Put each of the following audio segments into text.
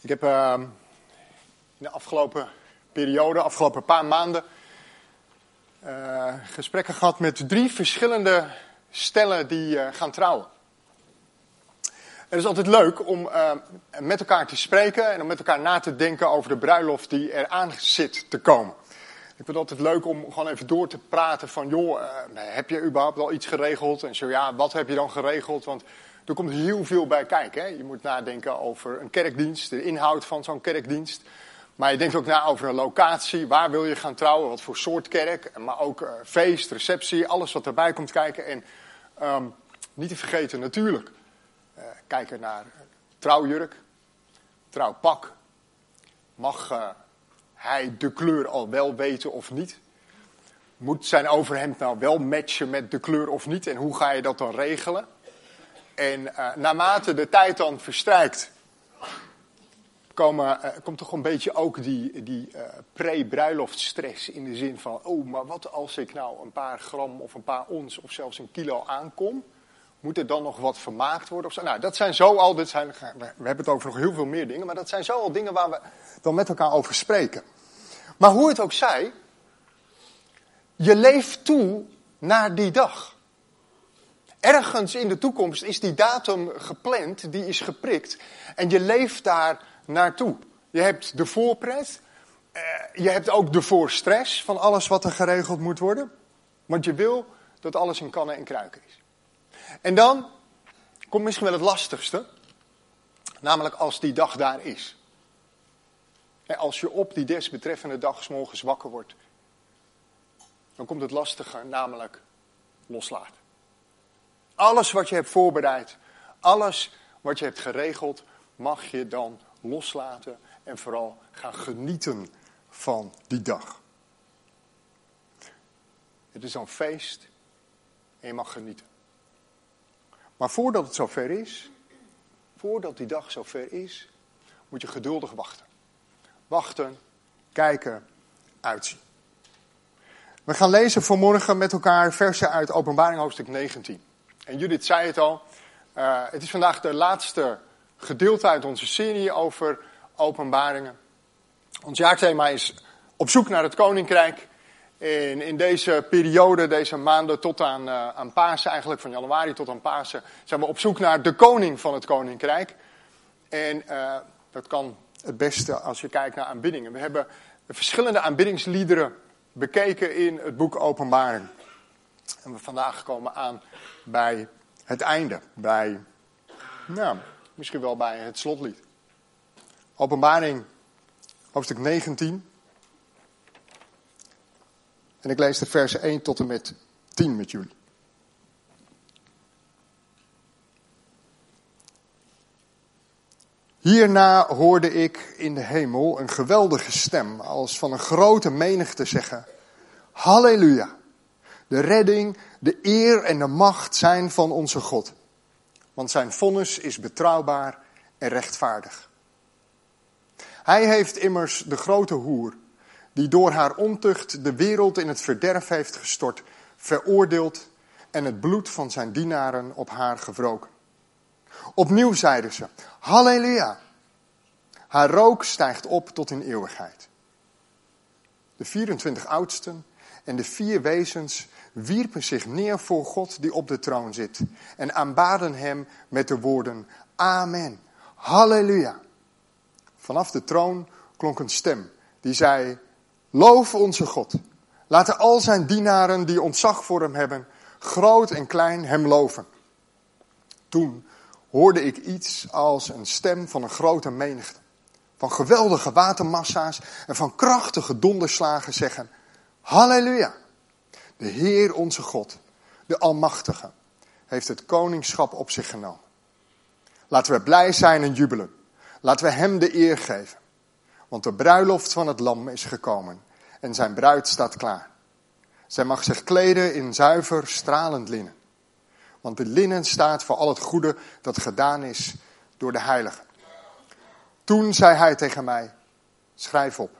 Ik heb uh, in de afgelopen periode, afgelopen paar maanden, uh, gesprekken gehad met drie verschillende stellen die uh, gaan trouwen. Het is altijd leuk om uh, met elkaar te spreken en om met elkaar na te denken over de bruiloft die eraan zit te komen. Ik vind het altijd leuk om gewoon even door te praten van, joh, heb je überhaupt al iets geregeld? En zo ja, wat heb je dan geregeld? Want er komt heel veel bij kijken. Hè? Je moet nadenken over een kerkdienst, de inhoud van zo'n kerkdienst. Maar je denkt ook na over een locatie. Waar wil je gaan trouwen? Wat voor soort kerk? Maar ook uh, feest, receptie, alles wat erbij komt kijken. En um, niet te vergeten natuurlijk. Uh, kijken naar trouwjurk, trouwpak. Mag uh, hij de kleur al wel weten of niet? Moet zijn overhemd nou wel matchen met de kleur of niet? En hoe ga je dat dan regelen? En uh, naarmate de tijd dan verstrijkt, uh, komt toch een beetje ook die, die uh, pre-bruiloftstress in de zin van, oh, maar wat als ik nou een paar gram of een paar ons of zelfs een kilo aankom? Moet er dan nog wat vermaakt worden? Of zo? Nou, dat zijn zo al, dit zijn, we hebben het over nog heel veel meer dingen, maar dat zijn zo al dingen waar we dan met elkaar over spreken. Maar hoe het ook zij, je leeft toe naar die dag. Ergens in de toekomst is die datum gepland, die is geprikt. En je leeft daar naartoe. Je hebt de voorpret. Uh, je hebt ook de voorstress van alles wat er geregeld moet worden. Want je wil dat alles in kannen en kruiken is. En dan komt misschien wel het lastigste. Namelijk als die dag daar is. Als je op die desbetreffende dag morgens wakker wordt. Dan komt het lastige, namelijk loslaten. Alles wat je hebt voorbereid, alles wat je hebt geregeld, mag je dan loslaten en vooral gaan genieten van die dag. Het is een feest en je mag genieten. Maar voordat het zover is, voordat die dag zover is, moet je geduldig wachten. Wachten, kijken, uitzien. We gaan lezen vanmorgen met elkaar versen uit Openbaring hoofdstuk 19. En Judith zei het al, uh, het is vandaag de laatste gedeelte uit onze serie over openbaringen. Ons jaarthema is op zoek naar het koninkrijk. En in deze periode, deze maanden tot aan, uh, aan Pasen, eigenlijk van januari tot aan Pasen, zijn we op zoek naar de koning van het koninkrijk. En uh, dat kan het beste als je kijkt naar aanbiddingen. We hebben verschillende aanbiddingsliederen bekeken in het boek Openbaring. En we vandaag komen aan bij het einde, bij, nou, misschien wel bij het slotlied. Openbaring, hoofdstuk 19. En ik lees de versen 1 tot en met 10 met jullie. Hierna hoorde ik in de hemel een geweldige stem, als van een grote menigte zeggen: Halleluja! De redding, de eer en de macht zijn van onze God. Want zijn vonnis is betrouwbaar en rechtvaardig. Hij heeft immers de grote hoer, die door haar ontucht de wereld in het verderf heeft gestort, veroordeeld en het bloed van zijn dienaren op haar gewroken. Opnieuw zeiden ze, halleluja. Haar rook stijgt op tot in eeuwigheid. De 24 oudsten en de vier wezens wierpen zich neer voor God die op de troon zit en aanbaden hem met de woorden Amen, Halleluja. Vanaf de troon klonk een stem die zei, Loof onze God. Laten al zijn dienaren die ontzag voor hem hebben, groot en klein, hem loven. Toen hoorde ik iets als een stem van een grote menigte, van geweldige watermassa's en van krachtige donderslagen zeggen, Halleluja. De Heer onze God, de Almachtige, heeft het koningschap op zich genomen. Laten we blij zijn en jubelen. Laten we Hem de eer geven. Want de bruiloft van het lam is gekomen en zijn bruid staat klaar. Zij mag zich kleden in zuiver, stralend linnen. Want de linnen staat voor al het goede dat gedaan is door de heilige. Toen zei hij tegen mij, schrijf op,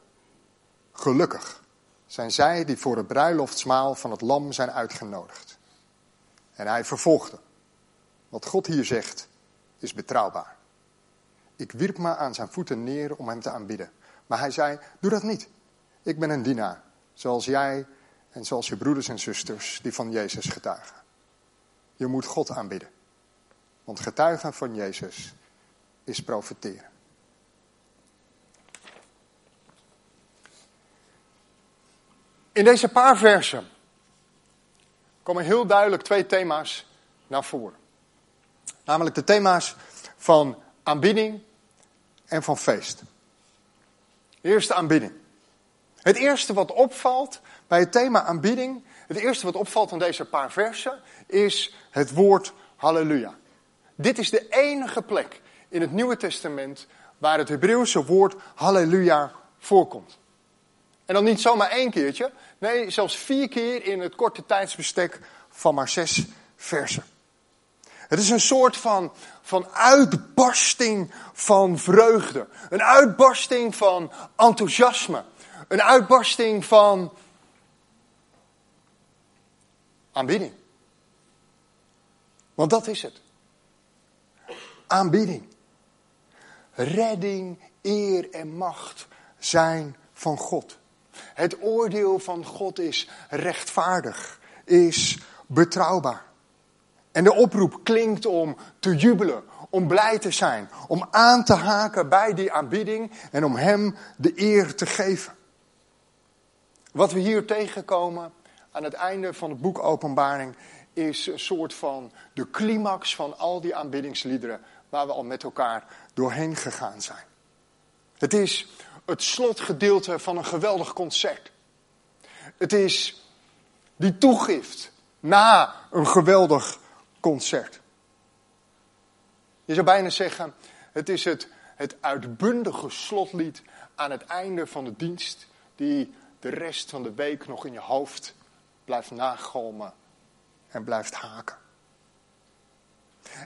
gelukkig zijn zij die voor het bruiloftsmaal van het lam zijn uitgenodigd. En hij vervolgde. Wat God hier zegt is betrouwbaar. Ik wierp me aan zijn voeten neer om hem te aanbidden. Maar hij zei, doe dat niet. Ik ben een dienaar, zoals jij en zoals je broeders en zusters die van Jezus getuigen. Je moet God aanbidden. Want getuigen van Jezus is profiteren. In deze paar versen komen heel duidelijk twee thema's naar voren. Namelijk de thema's van aanbidding en van feest. Eerste aanbidding. Het eerste wat opvalt bij het thema aanbidding, het eerste wat opvalt aan deze paar versen, is het woord halleluja. Dit is de enige plek in het Nieuwe Testament waar het Hebreeuwse woord halleluja voorkomt. En dan niet zomaar één keertje, nee, zelfs vier keer in het korte tijdsbestek van maar zes versen. Het is een soort van, van uitbarsting van vreugde. Een uitbarsting van enthousiasme. Een uitbarsting van aanbidding. Want dat is het. Aanbidding. Redding, eer en macht zijn van God. Het oordeel van God is rechtvaardig, is betrouwbaar. En de oproep klinkt om te jubelen, om blij te zijn, om aan te haken bij die aanbidding en om Hem de eer te geven. Wat we hier tegenkomen aan het einde van het boek Openbaring is een soort van de climax van al die aanbiddingsliederen waar we al met elkaar doorheen gegaan zijn. Het is het slotgedeelte van een geweldig concert. Het is die toegift na een geweldig concert. Je zou bijna zeggen, het is het, het uitbundige slotlied aan het einde van de dienst, die de rest van de week nog in je hoofd blijft nagalmen en blijft haken.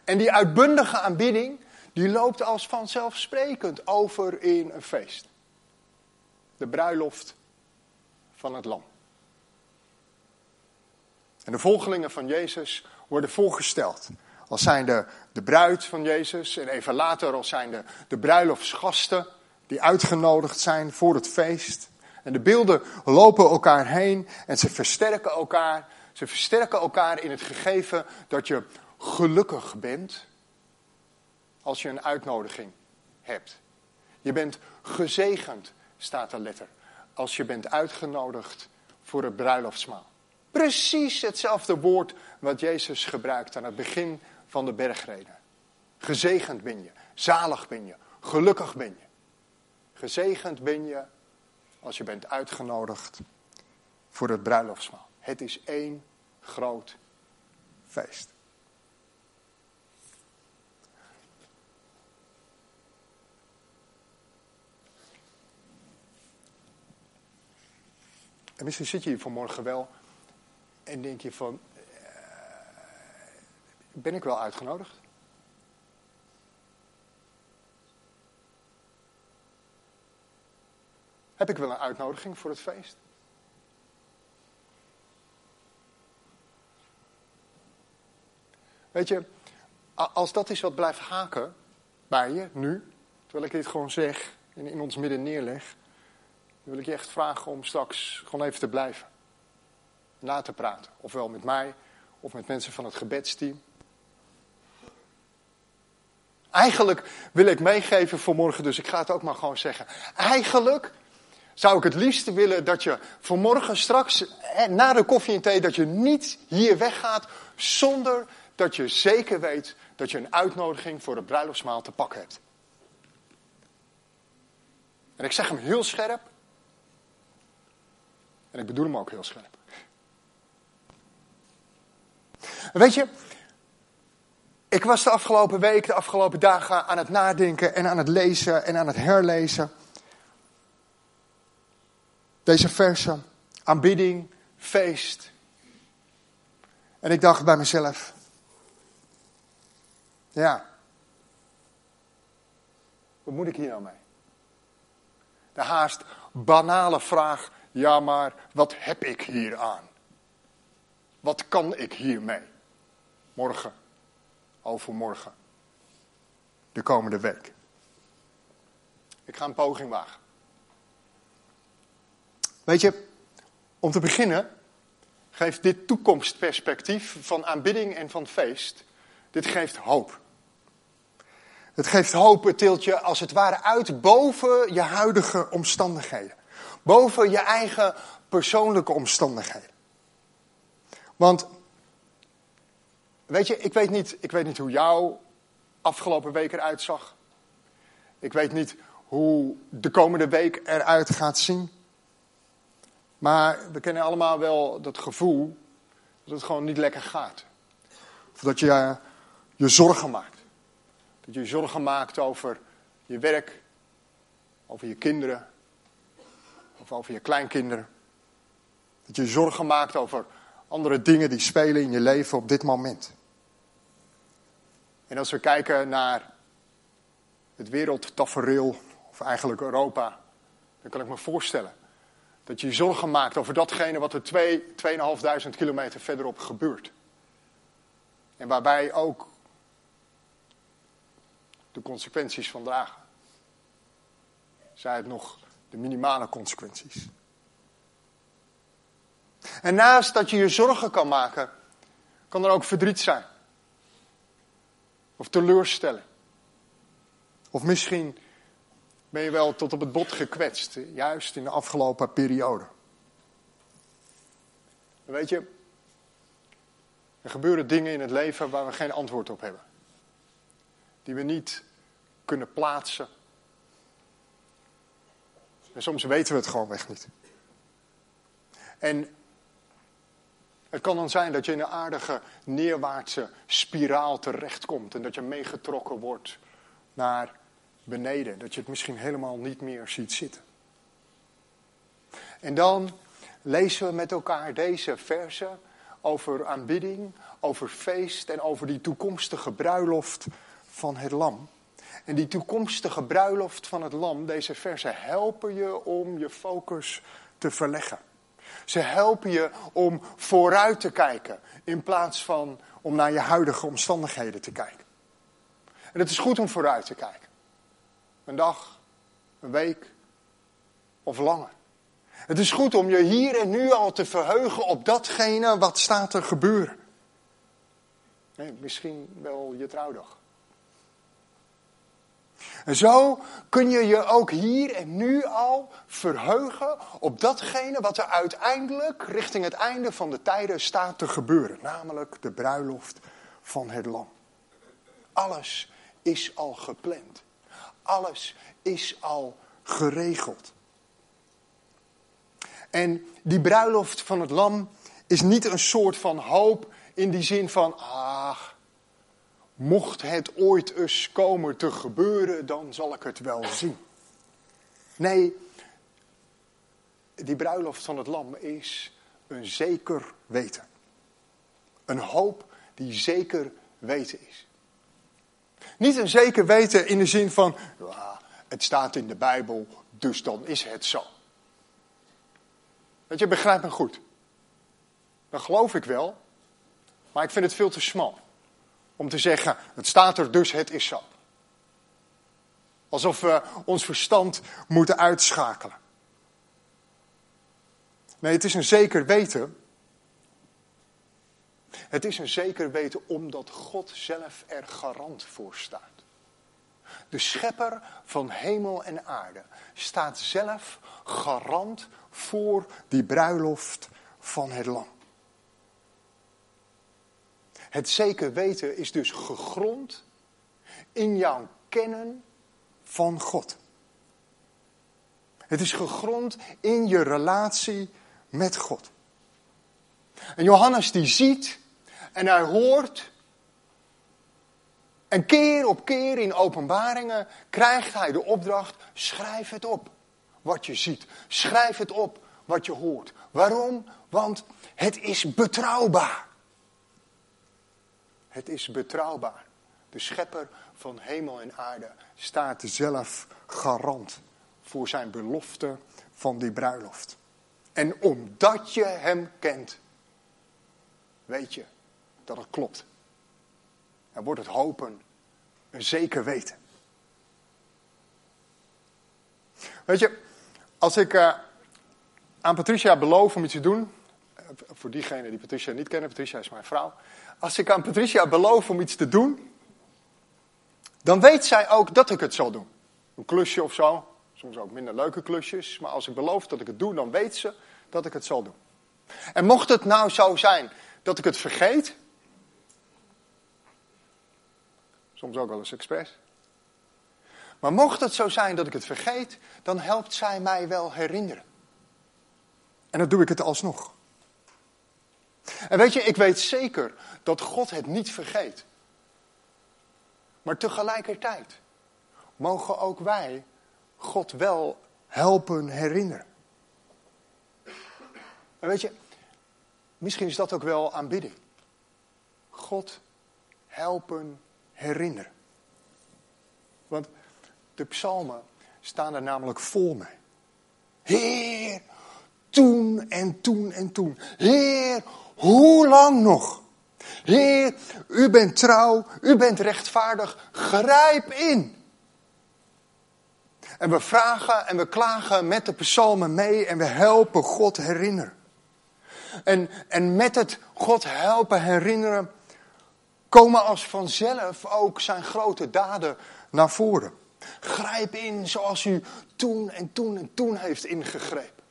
En die uitbundige aanbidding, die loopt als vanzelfsprekend over in een feest. De bruiloft van het lam. En de volgelingen van Jezus worden voorgesteld. Als zijn de, bruid van Jezus en even later als zijn de, de bruiloftsgasten die uitgenodigd zijn voor het feest. En de beelden lopen elkaar heen en ze versterken elkaar. Ze versterken elkaar in het gegeven dat je gelukkig bent als je een uitnodiging hebt. Je bent gezegend, staat er letter, als je bent uitgenodigd voor het bruiloftsmaal. Precies hetzelfde woord wat Jezus gebruikt aan het begin van de bergreden. Gezegend ben je, zalig ben je, gelukkig ben je. Gezegend ben je als je bent uitgenodigd voor het bruiloftsmaal. Het is één groot feest. En misschien zit je hier vanmorgen wel en denk je van, uh, ben ik wel uitgenodigd? Heb ik wel een uitnodiging voor het feest? Weet je, als dat is wat blijft haken bij je nu, terwijl ik dit gewoon zeg en in ons midden neerleg, wil ik je echt vragen om straks gewoon even te blijven. Na te praten. Ofwel met mij of met mensen van het gebedsteam. Eigenlijk wil ik meegeven voor morgen, dus ik ga het ook maar gewoon zeggen. Eigenlijk zou ik het liefst willen dat je vanmorgen straks, na de koffie en thee, dat je niet hier weggaat zonder dat je zeker weet dat je een uitnodiging voor het bruiloftsmaal te pakken hebt. En ik zeg hem heel scherp. En ik bedoel hem ook heel scherp. Weet je, ik was de afgelopen week, de afgelopen dagen aan het nadenken en aan het lezen en aan het herlezen. Deze versen, aanbidding, feest. En ik dacht bij mezelf, ja, wat moet ik hier nou mee? De haast banale vraag, ja maar wat heb ik hier aan? Wat kan ik hiermee? Morgen, overmorgen, de komende week. Ik ga een poging wagen. Weet je, om te beginnen geeft dit toekomstperspectief van aanbidding en van feest, dit geeft hoop. Het geeft hoop, het tilt je als het ware uit boven je huidige omstandigheden. Boven je eigen persoonlijke omstandigheden. Want, weet je, ik weet niet, ik weet niet hoe jouw afgelopen week eruit zag. Ik weet niet hoe de komende week eruit gaat zien. Maar we kennen allemaal wel dat gevoel dat het gewoon niet lekker gaat. Of dat je je zorgen maakt. Dat je je zorgen maakt over je werk, over je kinderen, over je kleinkinderen. Dat je zorgen maakt over andere dingen die spelen in je leven op dit moment. En als we kijken naar het wereldtafereel, of eigenlijk Europa, dan kan ik me voorstellen dat je je zorgen maakt over datgene wat er 2, 2.500 kilometer verderop gebeurt. En waarbij ook de consequenties van dragen. Zij het nog de minimale consequenties. En naast dat je je zorgen kan maken, kan er ook verdriet zijn. Of teleurstelling. Of misschien ben je wel tot op het bot gekwetst, juist in de afgelopen periode. Weet je, er gebeuren dingen in het leven waar we geen antwoord op hebben. Die we niet kunnen plaatsen. En soms weten we het gewoon weg niet. En het kan dan zijn dat je in een aardige neerwaartse spiraal terechtkomt en dat je meegetrokken wordt naar beneden. Dat je het misschien helemaal niet meer ziet zitten. En dan lezen we met elkaar deze versen over aanbidding, over feest en over die toekomstige bruiloft van het lam. En die toekomstige bruiloft van het lam, deze versen helpen je om je focus te verleggen. Ze helpen je om vooruit te kijken in plaats van om naar je huidige omstandigheden te kijken. En het is goed om vooruit te kijken. Een dag, een week of langer. Het is goed om je hier en nu al te verheugen op datgene wat staat te gebeuren. Misschien wel je trouwdag. En zo kun je je ook hier en nu al verheugen op datgene wat er uiteindelijk richting het einde van de tijden staat te gebeuren. Namelijk de bruiloft van het lam. Alles is al gepland. Alles is al geregeld. En die bruiloft van het lam is niet een soort van hoop in die zin van, ah, mocht het ooit eens komen te gebeuren, dan zal ik het wel zien. Nee, die bruiloft van het lam is een zeker weten. Een hoop die zeker weten is. Niet een zeker weten in de zin van, ja, het staat in de Bijbel, dus dan is het zo. Dat je, begrijpt me goed. Dat geloof ik wel, maar ik vind het veel te smal. Om te zeggen, het staat er, dus het is zo. Alsof we ons verstand moeten uitschakelen. Nee, het is een zeker weten. Het is een zeker weten omdat God zelf er garant voor staat. De schepper van hemel en aarde staat zelf garant voor die bruiloft van het lam. Het zeker weten is dus gegrond in jouw kennen van God. Het is gegrond in je relatie met God. En Johannes die ziet en hij hoort. En keer op keer in openbaringen krijgt hij de opdracht: schrijf het op wat je ziet. Schrijf het op wat je hoort. Waarom? Want het is betrouwbaar. Het is betrouwbaar. De schepper van hemel en aarde staat zelf garant voor zijn belofte van die bruiloft. En omdat je hem kent, weet je dat het klopt. En wordt het hopen een zeker weten. Weet je, als ik uh, aan Patricia beloof om iets te doen. Uh, voor diegenen die Patricia niet kennen, Patricia is mijn vrouw. Als ik aan Patricia beloof om iets te doen. Dan weet zij ook dat ik het zal doen. Een klusje of zo. Soms ook minder leuke klusjes. Maar als ik beloof dat ik het doe, dan weet ze dat ik het zal doen. En mocht het nou zo zijn dat ik het vergeet. Soms ook wel eens expres. Maar mocht het zo zijn dat ik het vergeet, dan helpt zij mij wel herinneren. En dan doe ik het alsnog. En weet je, ik weet zeker dat God het niet vergeet. Maar tegelijkertijd mogen ook wij God wel helpen herinneren. En weet je, misschien is dat ook wel aanbidding. God helpen herinneren. Want de psalmen staan er namelijk vol mee. Heer, toen en toen en toen. Heer, hoe lang nog? Heer, u bent trouw, u bent rechtvaardig, grijp in. En we vragen en we klagen met de psalmen mee en we helpen God herinneren. En, en met het God helpen herinneren komen als vanzelf ook zijn grote daden naar voren. Grijp in zoals u toen en toen en toen heeft ingegrepen.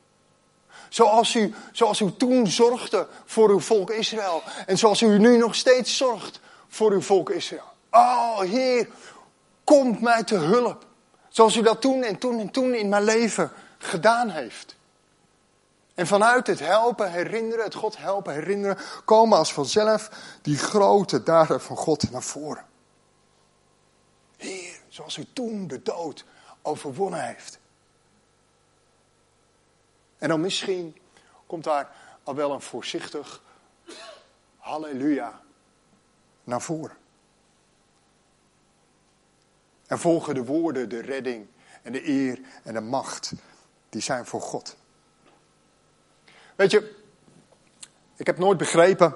Zoals u, zoals u toen zorgde voor uw volk Israël. En zoals u nu nog steeds zorgt voor uw volk Israël. Oh Heer, komt mij te hulp. Zoals u dat toen en toen en toen in mijn leven gedaan heeft. En vanuit het helpen, herinneren, het God helpen, herinneren, komen als vanzelf die grote daden van God naar voren. Heer, zoals u toen de dood overwonnen heeft. En dan misschien komt daar al wel een voorzichtig halleluja naar voren. En volgen de woorden, de redding en de eer en de macht, die zijn voor God. Weet je, ik heb nooit begrepen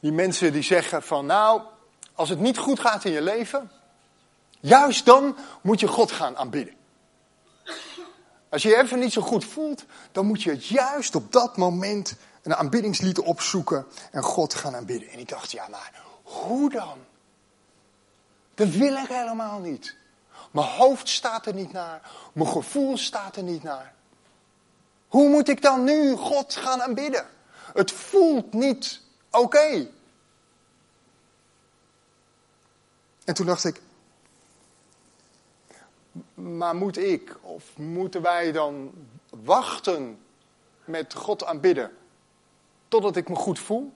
die mensen die zeggen van nou, als het niet goed gaat in je leven, juist dan moet je God gaan aanbidden. Als je je even niet zo goed voelt, dan moet je juist op dat moment een aanbiddingslied opzoeken en God gaan aanbidden. En ik dacht, ja maar hoe dan? Dat wil ik helemaal niet. Mijn hoofd staat er niet naar, mijn gevoel staat er niet naar. Hoe moet ik dan nu God gaan aanbidden? Het voelt niet oké. En toen dacht ik, maar moet ik of moeten wij dan wachten met God aanbidden totdat ik me goed voel?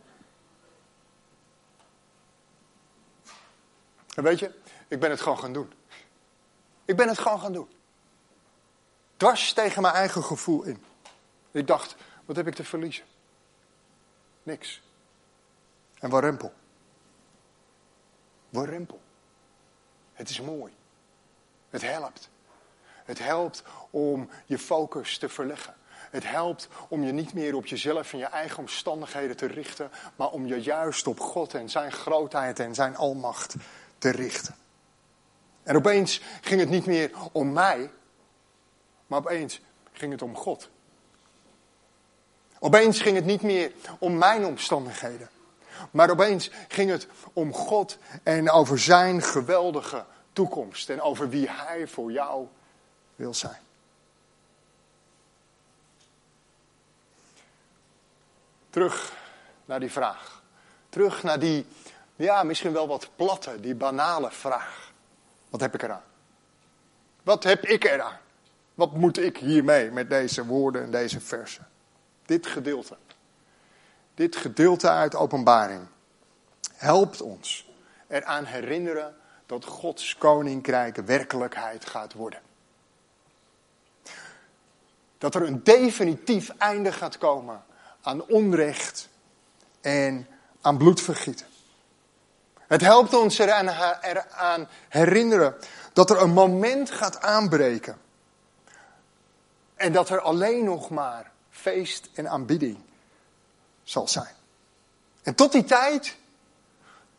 En weet je, ik ben het gewoon gaan doen. Ik ben het gewoon gaan doen. Dwars tegen mijn eigen gevoel in. Ik dacht, wat heb ik te verliezen? Niks. En warempel. Warempel. Het is mooi. Het helpt. Het helpt om je focus te verleggen. Het helpt om je niet meer op jezelf en je eigen omstandigheden te richten, maar om je juist op God en zijn grootheid en zijn almacht te richten. En opeens ging het niet meer om mij, maar opeens ging het om God. Opeens ging het niet meer om mijn omstandigheden. Maar opeens ging het om God en over zijn geweldige toekomst. En over wie hij voor jou wil zijn. Terug naar die vraag. Terug naar die, ja, misschien wel wat platte, die banale vraag. Wat heb ik eraan? Wat heb ik eraan? Wat moet ik hiermee met deze woorden en deze versen? Dit gedeelte. Dit gedeelte uit openbaring helpt ons eraan herinneren dat Gods koninkrijk werkelijkheid gaat worden. Dat er een definitief einde gaat komen aan onrecht en aan bloedvergieten. Het helpt ons eraan, herinneren dat er een moment gaat aanbreken. En dat er alleen nog maar feest en aanbidding zal zijn. En tot die tijd,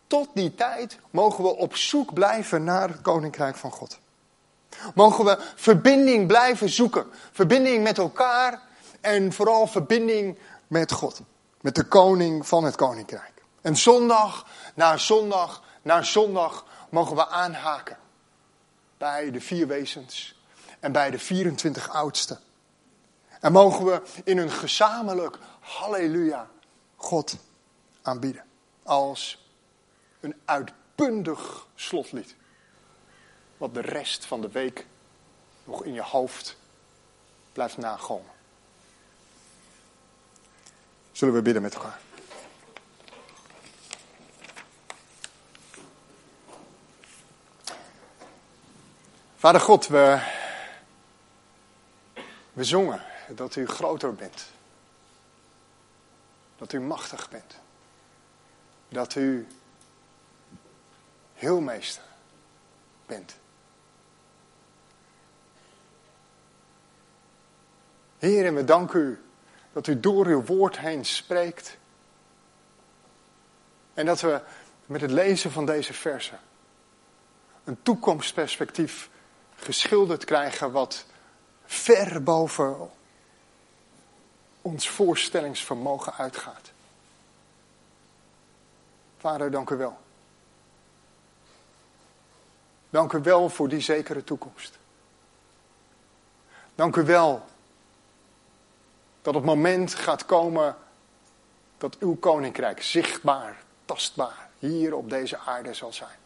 tot die tijd mogen we op zoek blijven naar het koninkrijk van God. Mogen we verbinding blijven zoeken. Verbinding met elkaar en vooral verbinding met God. Met de koning van het koninkrijk. En zondag na zondag na zondag mogen we aanhaken. Bij de vier wezens en bij de 24 oudsten. En mogen we in een gezamenlijk halleluja God aanbieden. Als een uitbundig slotlied. Wat de rest van de week nog in je hoofd blijft nagomen. Zullen we bidden met elkaar? Vader God, we, we zongen dat u groter bent. Dat u machtig bent. Dat u heel meester bent. Heer, en we danken u dat u door uw woord heen spreekt. En dat we met het lezen van deze versen een toekomstperspectief geschilderd krijgen wat ver boven ons voorstellingsvermogen uitgaat. Vader, dank u wel. Dank u wel voor die zekere toekomst. Dank u wel dat het moment gaat komen dat uw koninkrijk zichtbaar, tastbaar hier op deze aarde zal zijn.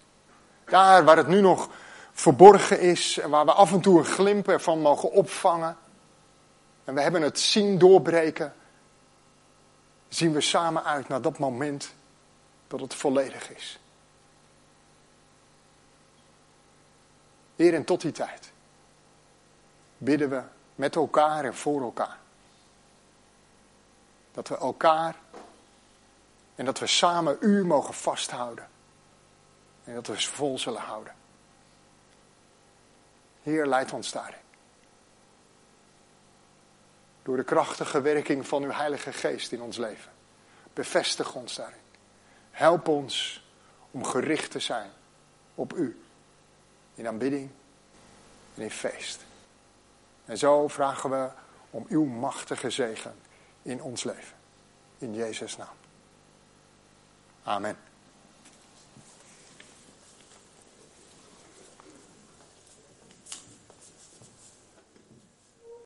Daar waar het nu nog verborgen is en waar we af en toe een glimp ervan mogen opvangen. En we hebben het zien doorbreken. Zien we samen uit naar dat moment dat het volledig is. Heer, en tot die tijd bidden we met elkaar en voor elkaar. Dat we elkaar en dat we samen u mogen vasthouden. En dat we vol zullen houden. Heer, leid ons daarin. Door de krachtige werking van uw Heilige Geest in ons leven. Bevestig ons daarin. Help ons om gericht te zijn op u. In aanbidding en in feest. En zo vragen we om uw machtige zegen in ons leven. In Jezus' naam. Amen.